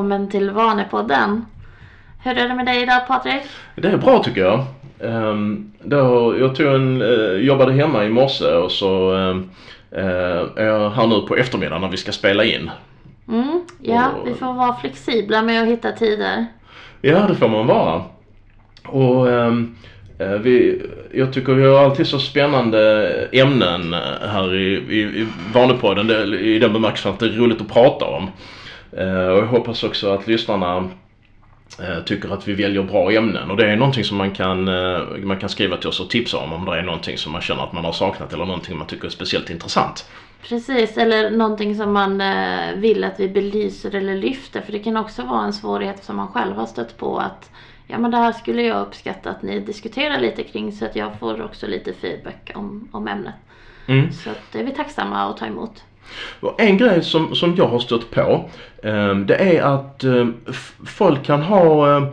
Välkommen till Vanepodden. Hur är det med dig idag Patrik? Det är bra tycker jag. Um, då, jag tog en, uh, jobbade hemma i morse och så um, uh, är jag här nu på eftermiddagen när vi ska spela in. Mm, ja, Och- vi får vara flexibla med att hitta tider. Ja, det får man vara. Och eh, vi, jag tycker vi har alltid så spännande ämnen här i, i, i Vanepodden. I den bemärkelsen att det är roligt att prata om. Eh, och jag hoppas också att lyssnarna eh, tycker att vi väljer bra ämnen. Och det är någonting som man kan, eh, man kan skriva till oss och tipsa om. Om det är någonting som man känner att man har saknat eller någonting man tycker är speciellt intressant. Precis, eller någonting som man eh, vill att vi belyser eller lyfter. För det kan också vara en svårighet som man själv har stött på att ja men det här skulle jag uppskatta att ni diskuterar lite kring så att jag får också lite feedback om, om ämnet. Mm. Så det är vi tacksamma att ta emot. En grej som, som jag har stött på eh, det är att eh, f- folk kan ha, eh,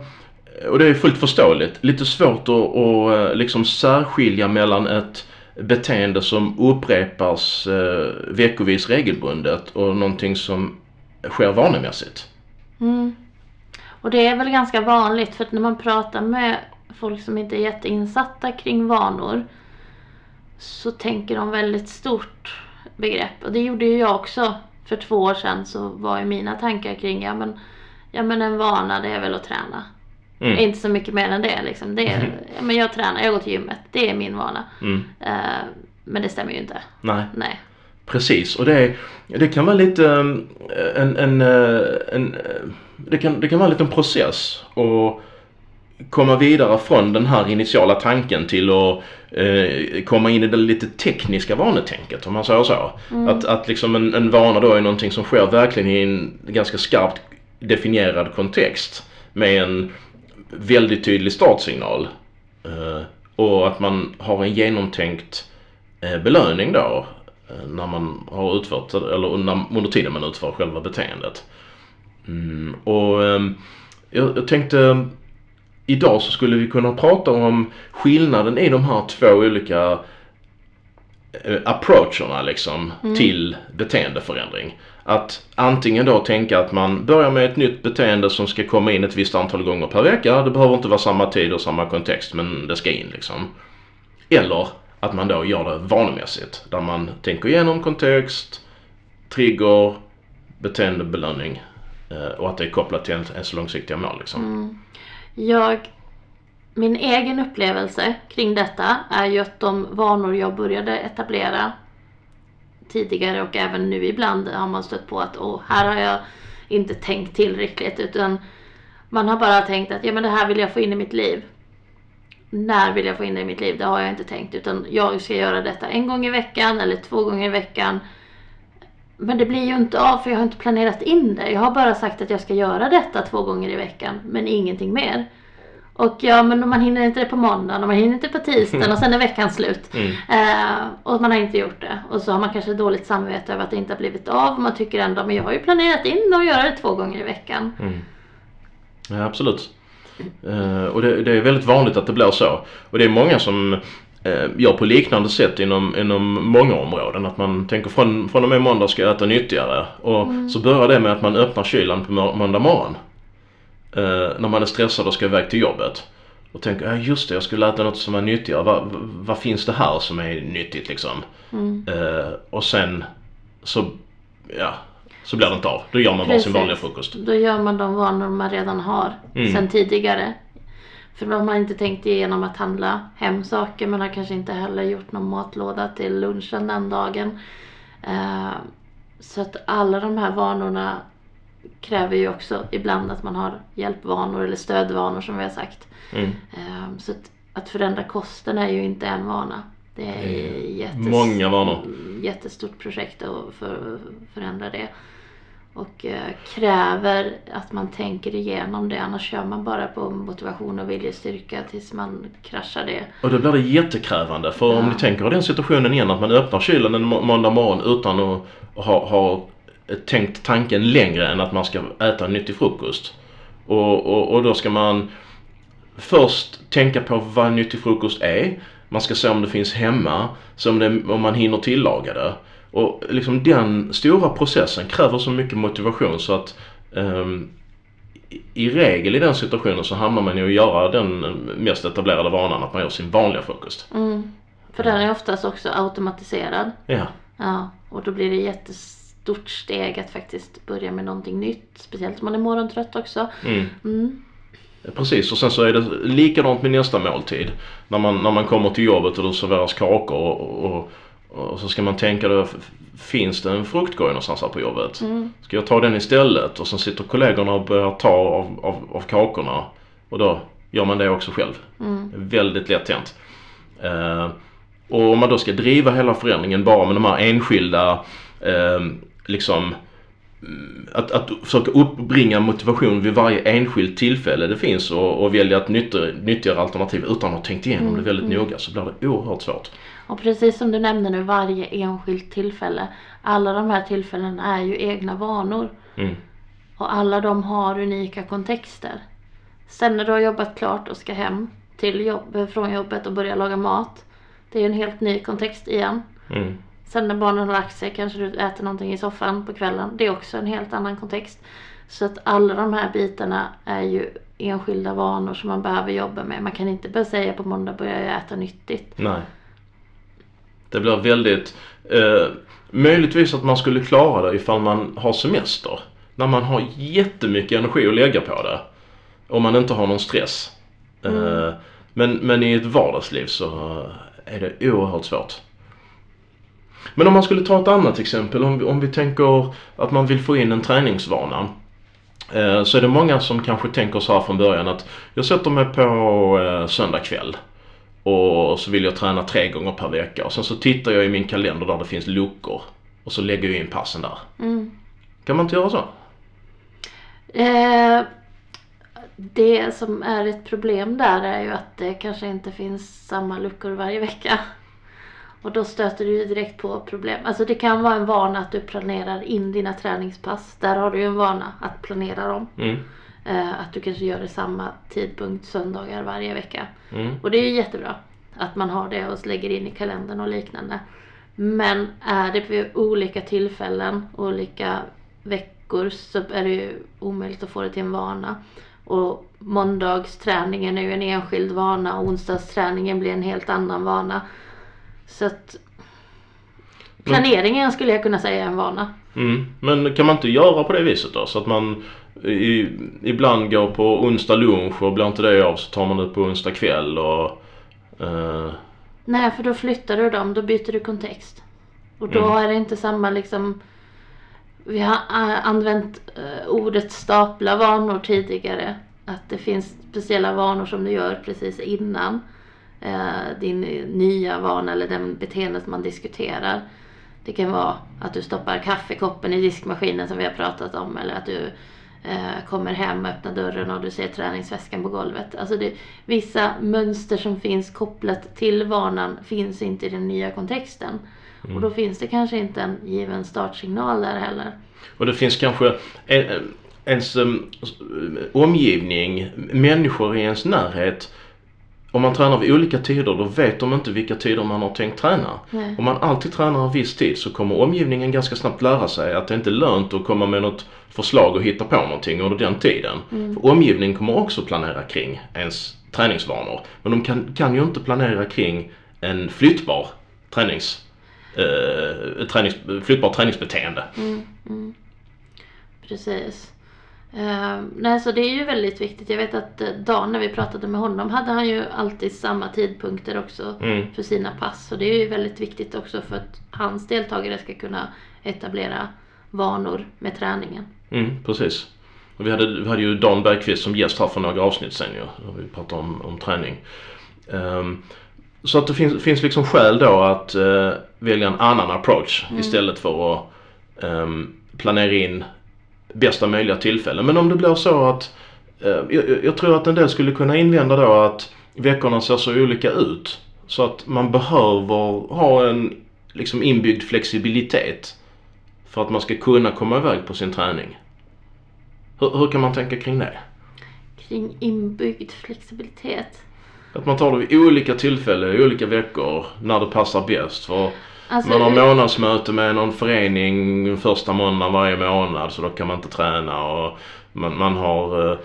och det är fullt förståeligt, lite svårt att, att eh, liksom särskilja mellan ett beteende som upprepas eh, veckovis regelbundet och någonting som sker vanemässigt. Mm. Och det är väl ganska vanligt för att när man pratar med folk som inte är jätteinsatta kring vanor så tänker de väldigt stort begrepp. Och det gjorde ju jag också. För två år sedan så var ju mina tankar kring ja men, ja men en vana det är väl att träna. Mm. Inte så mycket mer än det liksom. Det är, ja, men jag tränar, jag går till gymmet. Det är min vana. Mm. Eh, men det stämmer ju inte. Nej. Nej. Precis, och det, det kan vara lite um, en, en, eh, en, eh, det, kan, det kan vara en liten process att komma vidare från den här initiala tanken till att eh, komma in i det lite tekniska vanetänket om man säger så. Att, att liksom en, en vana då är någonting som sker verkligen i en ganska skarpt definierad kontext med en väldigt tydlig startsignal. Eh, och att man har en genomtänkt eh, belöning då eh, när man har utfört, eller när, under tiden man utför själva beteendet. Mm, och ehm, jag, jag tänkte idag så skulle vi kunna prata om skillnaden i de här två olika eh, approacherna liksom till beteendeförändring. Att antingen då tänka att man börjar med ett nytt beteende som ska komma in ett visst antal gånger per vecka. Det behöver inte vara samma tid och samma kontext men det ska in liksom. Eller att man då gör det vanemässigt. Där man tänker igenom kontext, trigger, beteendebelöning eh, och att det är kopplat till ens, långsiktiga mål liksom. Jag, min egen upplevelse kring detta är ju att de vanor jag började etablera tidigare och även nu ibland har man stött på att åh, här har jag inte tänkt tillräckligt utan man har bara tänkt att ja men det här vill jag få in i mitt liv. När vill jag få in det i mitt liv? Det har jag inte tänkt utan jag ska göra detta en gång i veckan eller två gånger i veckan. Men det blir ju inte av för jag har inte planerat in det. Jag har bara sagt att jag ska göra detta två gånger i veckan men ingenting mer. Och ja men man hinner inte det på måndagen och man hinner inte på tisdagen och sen är veckan slut. Mm. Eh, och man har inte gjort det. Och så har man kanske dåligt samvete över att det inte har blivit av. Man tycker ändå men jag har ju planerat in och göra det två gånger i veckan. Mm. Ja, absolut. Eh, och det, det är väldigt vanligt att det blir så. Och det är många som gör på liknande sätt inom, inom många områden. Att man tänker från, från och med måndag ska jag äta nyttigare. Och så börjar det med att man öppnar kylen på må- måndag morgon. Eh, när man är stressad och ska iväg till jobbet. Och tänker, ja just det, jag skulle äta något som är nyttigare. Vad vad- vad finns det här som är nyttigt liksom? Eh, och sen så, ja, så blir det inte av. Då gör man bara sin Precis. vanliga frukost. Då gör man de vanor man redan har Mm. sen tidigare. För då har inte tänkt igenom att handla hem saker. Man har kanske inte heller gjort någon matlåda till lunchen den dagen. Eh, så att alla de här vanorna kräver ju också ibland att man har hjälpvanor eller stödvanor som vi har sagt. Mm. Eh, så att, att förändra kosten är ju inte en vana. Det är jättes- Många vanor. jättestort projekt att för, förändra det. Och eh, kräver att man tänker igenom det annars kör man bara på motivation och viljestyrka tills man kraschar det. Och då blir det jättekrävande. För om Ja. ni tänker er den situationen igen att man öppnar kylen en må- måndag morgon utan att ha, ha tänkt tanken längre än att man ska äta nyttig frukost. Och, och, och då ska man först tänka på vad nyttig frukost är. Man ska se om det finns hemma, se om, det, om man hinner tillaga det. Och liksom den stora processen kräver så mycket motivation så att i- i regel i den situationen så hamnar man ju att göra den mest etablerade vanan att man gör sin vanliga frukost. Mm. För den är oftast också automatiserad. Ja, Ja, och då blir det jättestort steg att faktiskt börja med någonting nytt. Speciellt om man är morgontrött också. mm. Mm. Precis och sen så är det likadant med nästa måltid. När man, när man kommer till jobbet och det serveras kakor och, och, och så ska man tänka då, finns det en fruktkorg någonstans här på jobbet? Mm. Ska jag ta den istället? Och sen sitter kollegorna och börjar ta av, av, av kakorna. Och då gör man det också själv. Mm. Väldigt lätt hänt. Eh, och om man då ska driva hela förändringen bara med de här enskilda eh, liksom mm, att, att försöka uppbringa motivation vid varje enskilt tillfälle det finns och, och välja ett nytt, nyttigare alternativ utan att ha tänkt igenom det väldigt noga så blir det oerhört svårt. Och precis som du nämnde nu, varje enskilt tillfälle. Alla de här tillfällena är ju egna vanor. Mm. Och alla de har unika kontexter. Sen när du har jobbat klart och ska hem till jobb, från jobbet och börja laga mat. Det är ju en helt ny kontext igen. Mm. Sen när barnen har lagt sig kanske du äter någonting i soffan på kvällen. Det är också en helt annan kontext. Så att alla de här bitarna är ju enskilda vanor som man behöver jobba med. Man kan inte bara säga på måndag börjar jag äta nyttigt. Nej. Det blir väldigt... Eh, möjligtvis att man skulle klara det ifall man har semester. När man har jättemycket energi att lägga på det. Om man inte har någon stress. Eh, men, men i ett vardagsliv så är det oerhört svårt. Men om man skulle ta ett annat exempel. Om vi, om vi tänker att man vill få in en träningsvana. Eh, så är det många som kanske tänker så här från början att jag sätter mig på eh, söndag kväll. Och så vill jag träna tre gånger per vecka. Och sen så tittar jag i min kalender där det finns luckor. Och så lägger jag in passen där. Mm. Kan man inte göra så? Eh, det som är ett problem där är ju att det kanske inte finns samma luckor varje vecka. Och då stöter du ju direkt på problem. Alltså det kan vara en vana att du planerar in dina träningspass. Där har du ju en vana att planera dem. Mm. Eh, att du kanske gör det samma tidpunkt söndagar varje vecka. Mm. Och det är ju jättebra att man har det och lägger in i kalendern och liknande. Men är det vid olika tillfällen, olika veckor så är det ju omöjligt att få det till en vana. Och måndagsträningen är ju en enskild vana och onsdagsträningen blir en helt annan vana. Så att planeringen skulle jag kunna säga är en vana. Mm. Men kan man inte göra på det viset då? Så att man i, ibland går på onsdag lunch och blir inte det av så tar man ut på onsdag kväll och... Eh, Nej, för då flyttar du dem, då byter du kontext. Och då Mm. är det inte samma liksom... Vi har äh, använt äh, ordet stapla vanor tidigare. Att det finns speciella vanor som du gör precis innan äh, din nya vana eller den beteendet man diskuterar. Det kan vara att du stoppar kaffekoppen i diskmaskinen som vi har pratat om eller att du eh, kommer hem och öppnar dörren och du ser träningsväskan på golvet. Alltså det, vissa mönster som finns kopplat till vanan finns inte i den nya kontexten. Och då finns det kanske inte en given startsignal där heller. och det finns kanske en, ens um, omgivning, människor i ens närhet. Om man tränar vid olika tider då vet de inte vilka tider man har tänkt träna. Nej. Om man alltid tränar en viss tid så kommer omgivningen ganska snabbt lära sig att det inte är lönt att komma med något förslag och hitta på någonting under den tiden. För omgivningen kommer också planera kring ens träningsvanor. Men de kan, kan ju inte planera kring en flyttbar tränings, eh, tränings, flyttbar träningsbeteende. Precis. Uh, nej, så det är ju väldigt viktigt. Jag vet att uh, Dan när vi pratade med honom hade han ju alltid samma tidpunkter också Mm. för sina pass. Så det är ju väldigt viktigt också för att hans deltagare ska kunna etablera vanor med träningen. Mm, precis. Och vi, hade, vi hade ju Dan Bergqvist som gäst här för några avsnitt sen ju. Då vi pratade om, om träning. Ehm, så att det finns, finns liksom skäl då att eh, välja en annan approach istället för att ehm, planera in bästa möjliga tillfällen. Men om det blir så att eh, jag, jag tror att en del skulle kunna invända då att veckorna ser så olika ut. Så att man behöver ha en liksom inbyggd flexibilitet för att man ska kunna komma iväg på sin träning. Hur, hur kan man tänka kring det? Kring inbyggd flexibilitet. Att man tar det vid olika tillfällen, olika veckor, när det passar bäst. För Alltså, man har månadsmöte med någon förening första måndagen varje månad så då kan man inte träna. Och man, man har eh,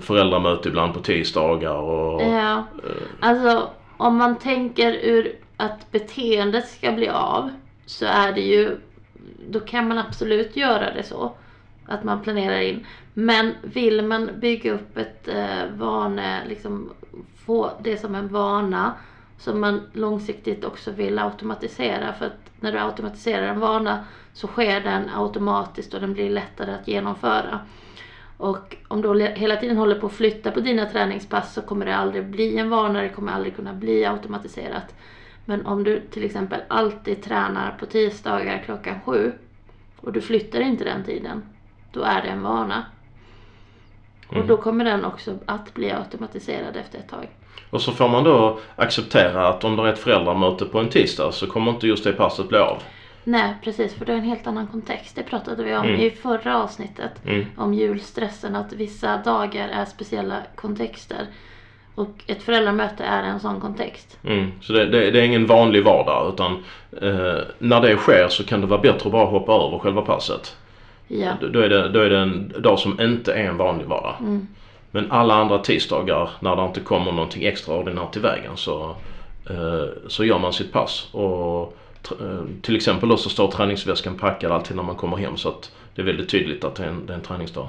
föräldramöte ibland på tisdagar och... Ja, eh, alltså om man tänker ur att beteendet ska bli av så är det ju, då kan man absolut göra det så. Att man planerar in. Men vill man bygga upp ett eh, vane, liksom få det som en vana som man långsiktigt också vill automatisera. För att när du automatiserar en vana så sker den automatiskt och den blir lättare att genomföra. Och om du hela tiden håller på att flytta på dina träningspass så kommer det aldrig bli en vana, det kommer aldrig kunna bli automatiserat. Men om du till exempel alltid tränar på tisdagar klockan sju och du flyttar inte den tiden, då är det en vana. Och då kommer den också att bli automatiserad efter ett tag. Och så får man då acceptera att om det är ett föräldramöte på en tisdag så kommer inte just det passet bli av. Nej precis, för det är en helt annan kontext. Det pratade vi om Mm. i förra avsnittet. Mm. Om julstressen, att vissa dagar är speciella kontexter. Och ett föräldramöte är en sån kontext. Mm. Så det, det, det är ingen vanlig vardag utan eh, när det sker så kan det vara bättre att bara hoppa över själva passet. Ja. Då, är det, då är det en dag som inte är en vanlig vardag. Mm. Men alla andra tisdagar när det inte kommer någonting extraordinärt i vägen så, eh, så gör man sitt pass. Och eh, till exempel då så står träningsväskan packad alltid när man kommer hem så att det är väldigt tydligt att det är en, det är en träningsdag.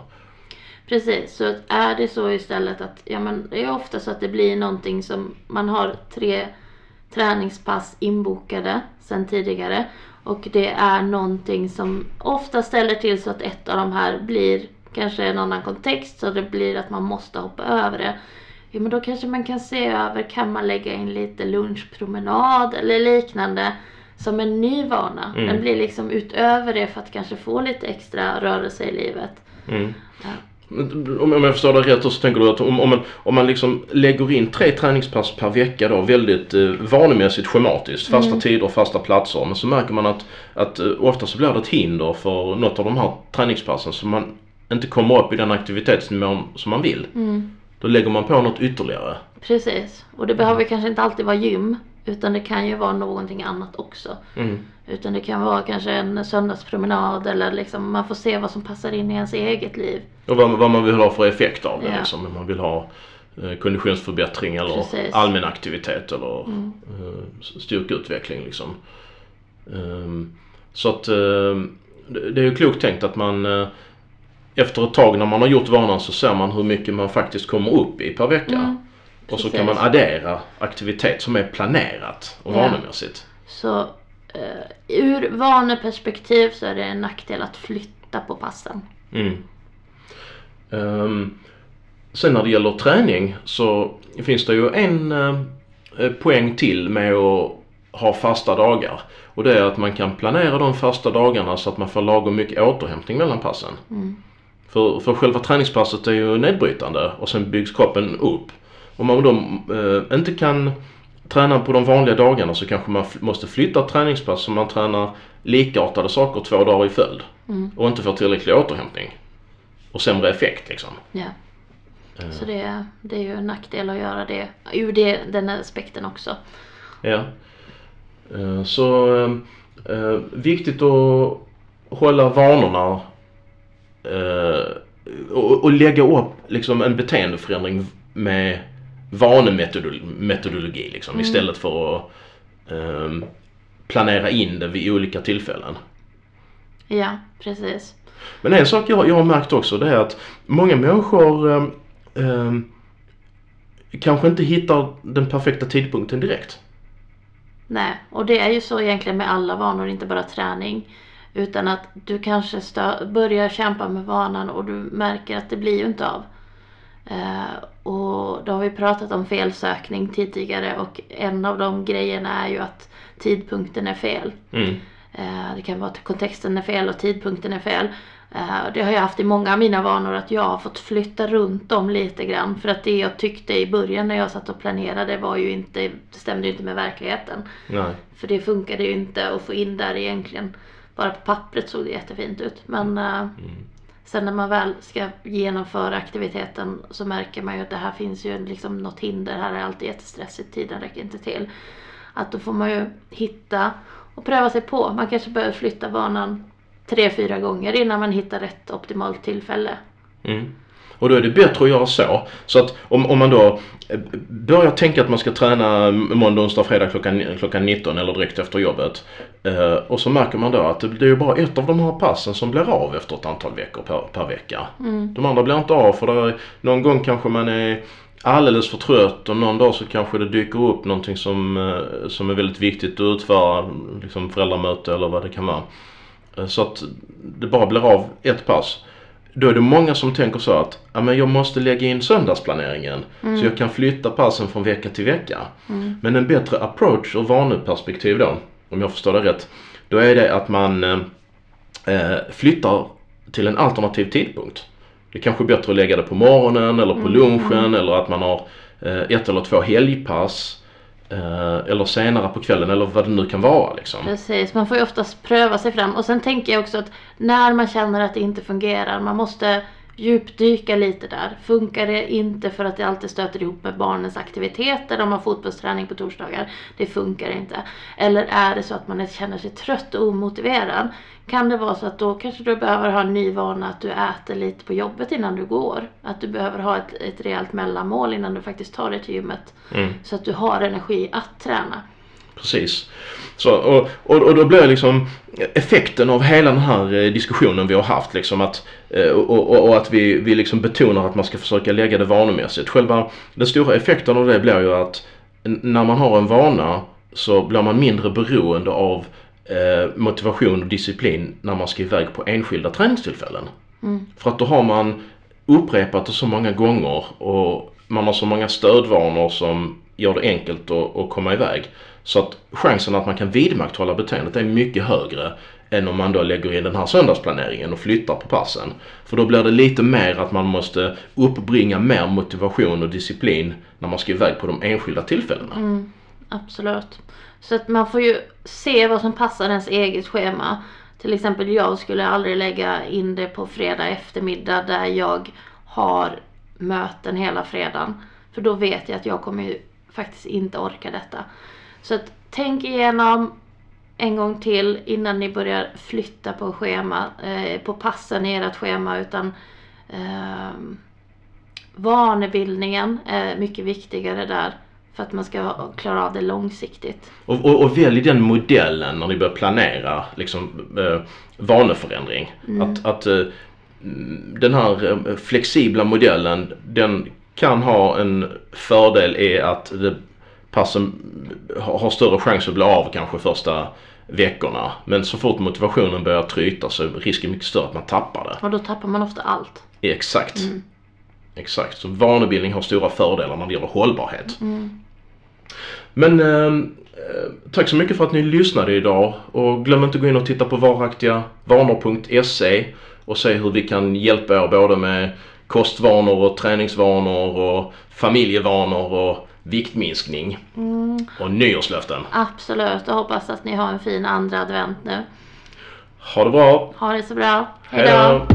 Precis, så är det så istället att ja, men det är ofta så att det blir någonting som man har tre träningspass inbokade sedan tidigare och det är någonting som ofta ställer till så att ett av de här blir kanske en annan kontext så det blir att man måste hoppa över det. Ja, men då kanske man kan se över, kan man lägga in lite lunchpromenad eller liknande som en ny vana. Mm. Den blir liksom utöver det för att kanske få lite extra rörelse i livet. Mm. Ja. Om jag förstår det rätt så tänker du att om, om, man, om man liksom lägger in tre träningspass per vecka då väldigt eh, vanemässigt schematiskt, fasta Mm. tider och fasta platser. Men så märker man att, att eh, ofta så blir det ett hinder för något av de här träningspassen så man inte kommer upp i den aktivitetsnivån som man vill. Mm. Då lägger man på något ytterligare. Precis. Och det behöver kanske inte alltid vara gym. Utan det kan ju vara någonting annat också. Mm. Utan det kan vara kanske en söndagspromenad eller liksom man får se vad som passar in i ens eget liv. Och vad, vad man vill ha för effekt av det Ja. liksom. Om man vill ha eh, konditionsförbättring eller Precis. allmän aktivitet eller Mm. eh, styrkeutveckling liksom. Ehm, så att eh, det det är ju klokt tänkt att man eh, efter ett tag när man har gjort vanan så ser man hur mycket man faktiskt kommer upp i per vecka. Mm, och så kan man addera aktivitet som är planerat och Ja. vanemässigt. Så eh, ur vaneperspektiv så är det en nackdel att flytta på passen. Mm. Ehm, sen när det gäller träning så finns det ju en eh, poäng till med att ha fasta dagar. Och det är att man kan planera de fasta dagarna så att man får lagom mycket återhämtning mellan passen. Mm. För, för själva träningspasset är ju nedbrytande och sen byggs kroppen upp. Om man då eh, inte kan träna på de vanliga dagarna så kanske man måste flytta träningspass så man tränar likartade saker två dagar i följd. Mm. Och inte får tillräcklig återhämtning. Och sämre effekt liksom. Ja. Eh, Så det, det är ju en nackdel att göra det ur det, den aspekten också. Ja. Eh, Så eh, eh, viktigt att hålla vanorna eh, och, och lägga upp liksom en beteendeförändring med vanemetodologi liksom Mm. istället för att eh, planera in det vid olika tillfällen. Ja, precis. Men en sak jag, jag har märkt också det är att många människor eh, kanske inte hittar den perfekta tidpunkten direkt. Nej, och det är ju så egentligen med alla vanor, inte bara träning. Utan att du kanske börjar kämpa med vanan och du märker att det blir ju inte av. Eh, och då har vi pratat om felsökning tidigare och en av de grejerna är ju att tidpunkten är fel. Mm. Eh, det kan vara att kontexten är fel och tidpunkten är fel. Eh, det har jag haft i många av mina vanor att jag har fått flytta runt dem lite grann. För att det jag tyckte i början när jag satt och planerade var ju inte, det stämde ju inte med verkligheten. Nej. För det funkade ju inte att få in där egentligen. Bara på pappret såg det jättefint ut. Men eh, Sen när man väl ska genomföra aktiviteten så märker man ju att det här finns ju liksom något hinder. Här är alltid jättestressigt, tiden räcker inte till. Att då får man ju hitta och pröva sig på. Man kanske behöver flytta vanan tre, fyra gånger innan man hittar rätt optimalt tillfälle. Mm. Och då är det bättre att göra så. Så att om, om man då eh, börjar tänka att man ska träna måndag, onsdag, fredag klockan, klockan 19 eller direkt efter jobbet. Eh, och så märker man då att det, är bara ett av de här passen som blir av efter ett antal veckor per, per vecka. Mm. De andra blir inte av för det är, någon gång kanske man är alldeles för trött och någon dag så kanske det dyker upp någonting som, eh, som är väldigt viktigt att utföra. Liksom föräldramöte eller vad det kan vara. Så att det bara blir av ett pass. Då är det många som tänker så att ja, men jag måste lägga in söndagsplaneringen så jag kan flytta passen från vecka till vecka. Men en bättre approach och vaneperspektiv då, om jag förstår det rätt, då är det att man eh, eh, flyttar till en alternativ tidpunkt. Det är kanske är bättre att lägga det på morgonen eller på lunchen eller att man har eh, ett eller två helgpass. Eh, eller senare på kvällen eller vad det nu kan vara liksom. Precis, man får ju oftast pröva sig fram. Och sen tänker jag också att när man känner att det inte fungerar, man måste djupdyka lite där. Funkar det inte för att det alltid stöter ihop med barnens aktiviteter, de har fotbollsträning på torsdagar, det funkar inte. Eller är det så att man känner sig trött och omotiverad, kan det vara så att då kanske du behöver ha en ny vana att du äter lite på jobbet innan du går. Att du behöver ha ett, ett rejält mellanmål innan du faktiskt tar dig till gymmet. Mm. Så att du har energi att träna. Precis. Så, och, och, och då blir liksom effekten av hela den här eh, diskussionen vi har haft liksom att eh, och, och, och att vi, vi liksom betonar att man ska försöka lägga det vanemässigt. Själva den stora effekten av det blir ju att när man har en vana så blir man mindre beroende av Eh, motivation och disciplin när man ska iväg på enskilda träningstillfällen. För att då har man upprepat det så många gånger och man har så många stödvanor som gör det enkelt att, att komma iväg. Så att chansen att man kan vidmakthålla beteendet är mycket högre än om man då lägger in den här söndagsplaneringen och flyttar på passen. För då blir det lite mer att man måste uppbringa mer motivation och disciplin när man ska iväg på de enskilda tillfällena. Mm. Absolut. Så att man får ju se vad som passar ens eget schema. Till exempel jag skulle aldrig lägga in det på fredag eftermiddag där jag har möten hela fredagen. För då vet jag att jag kommer ju faktiskt inte orka detta. Så att tänk igenom en gång till innan ni börjar flytta på schema, eh, på passen i ert schema utan eh, vanebildningen är mycket viktigare där för att man ska klara av det långsiktigt. Och, och, och välj den modellen när ni börjar planera liksom, eh, vaneförändring. Att, att eh, mm, den här eh, flexibla modellen den kan ha en fördel i att det, passen har större chans att bli av kanske första veckorna. Men så fort motivationen börjar tryta så är risken mycket större att man tappar det. Och då tappar man ofta allt. Exakt. Exakt. Så vanebildning har stora fördelar när det gäller hållbarhet. Men ehm, eh, tack så mycket för att ni lyssnade idag och glöm inte att gå in och titta på varaktigavanor.se och se hur vi kan hjälpa er både med kostvanor och träningsvanor och familjevanor och viktminskning och nyårslöften. Absolut, och hoppas att ni har en fin andra advent nu. Ha det bra! Ha det så bra. Hej då!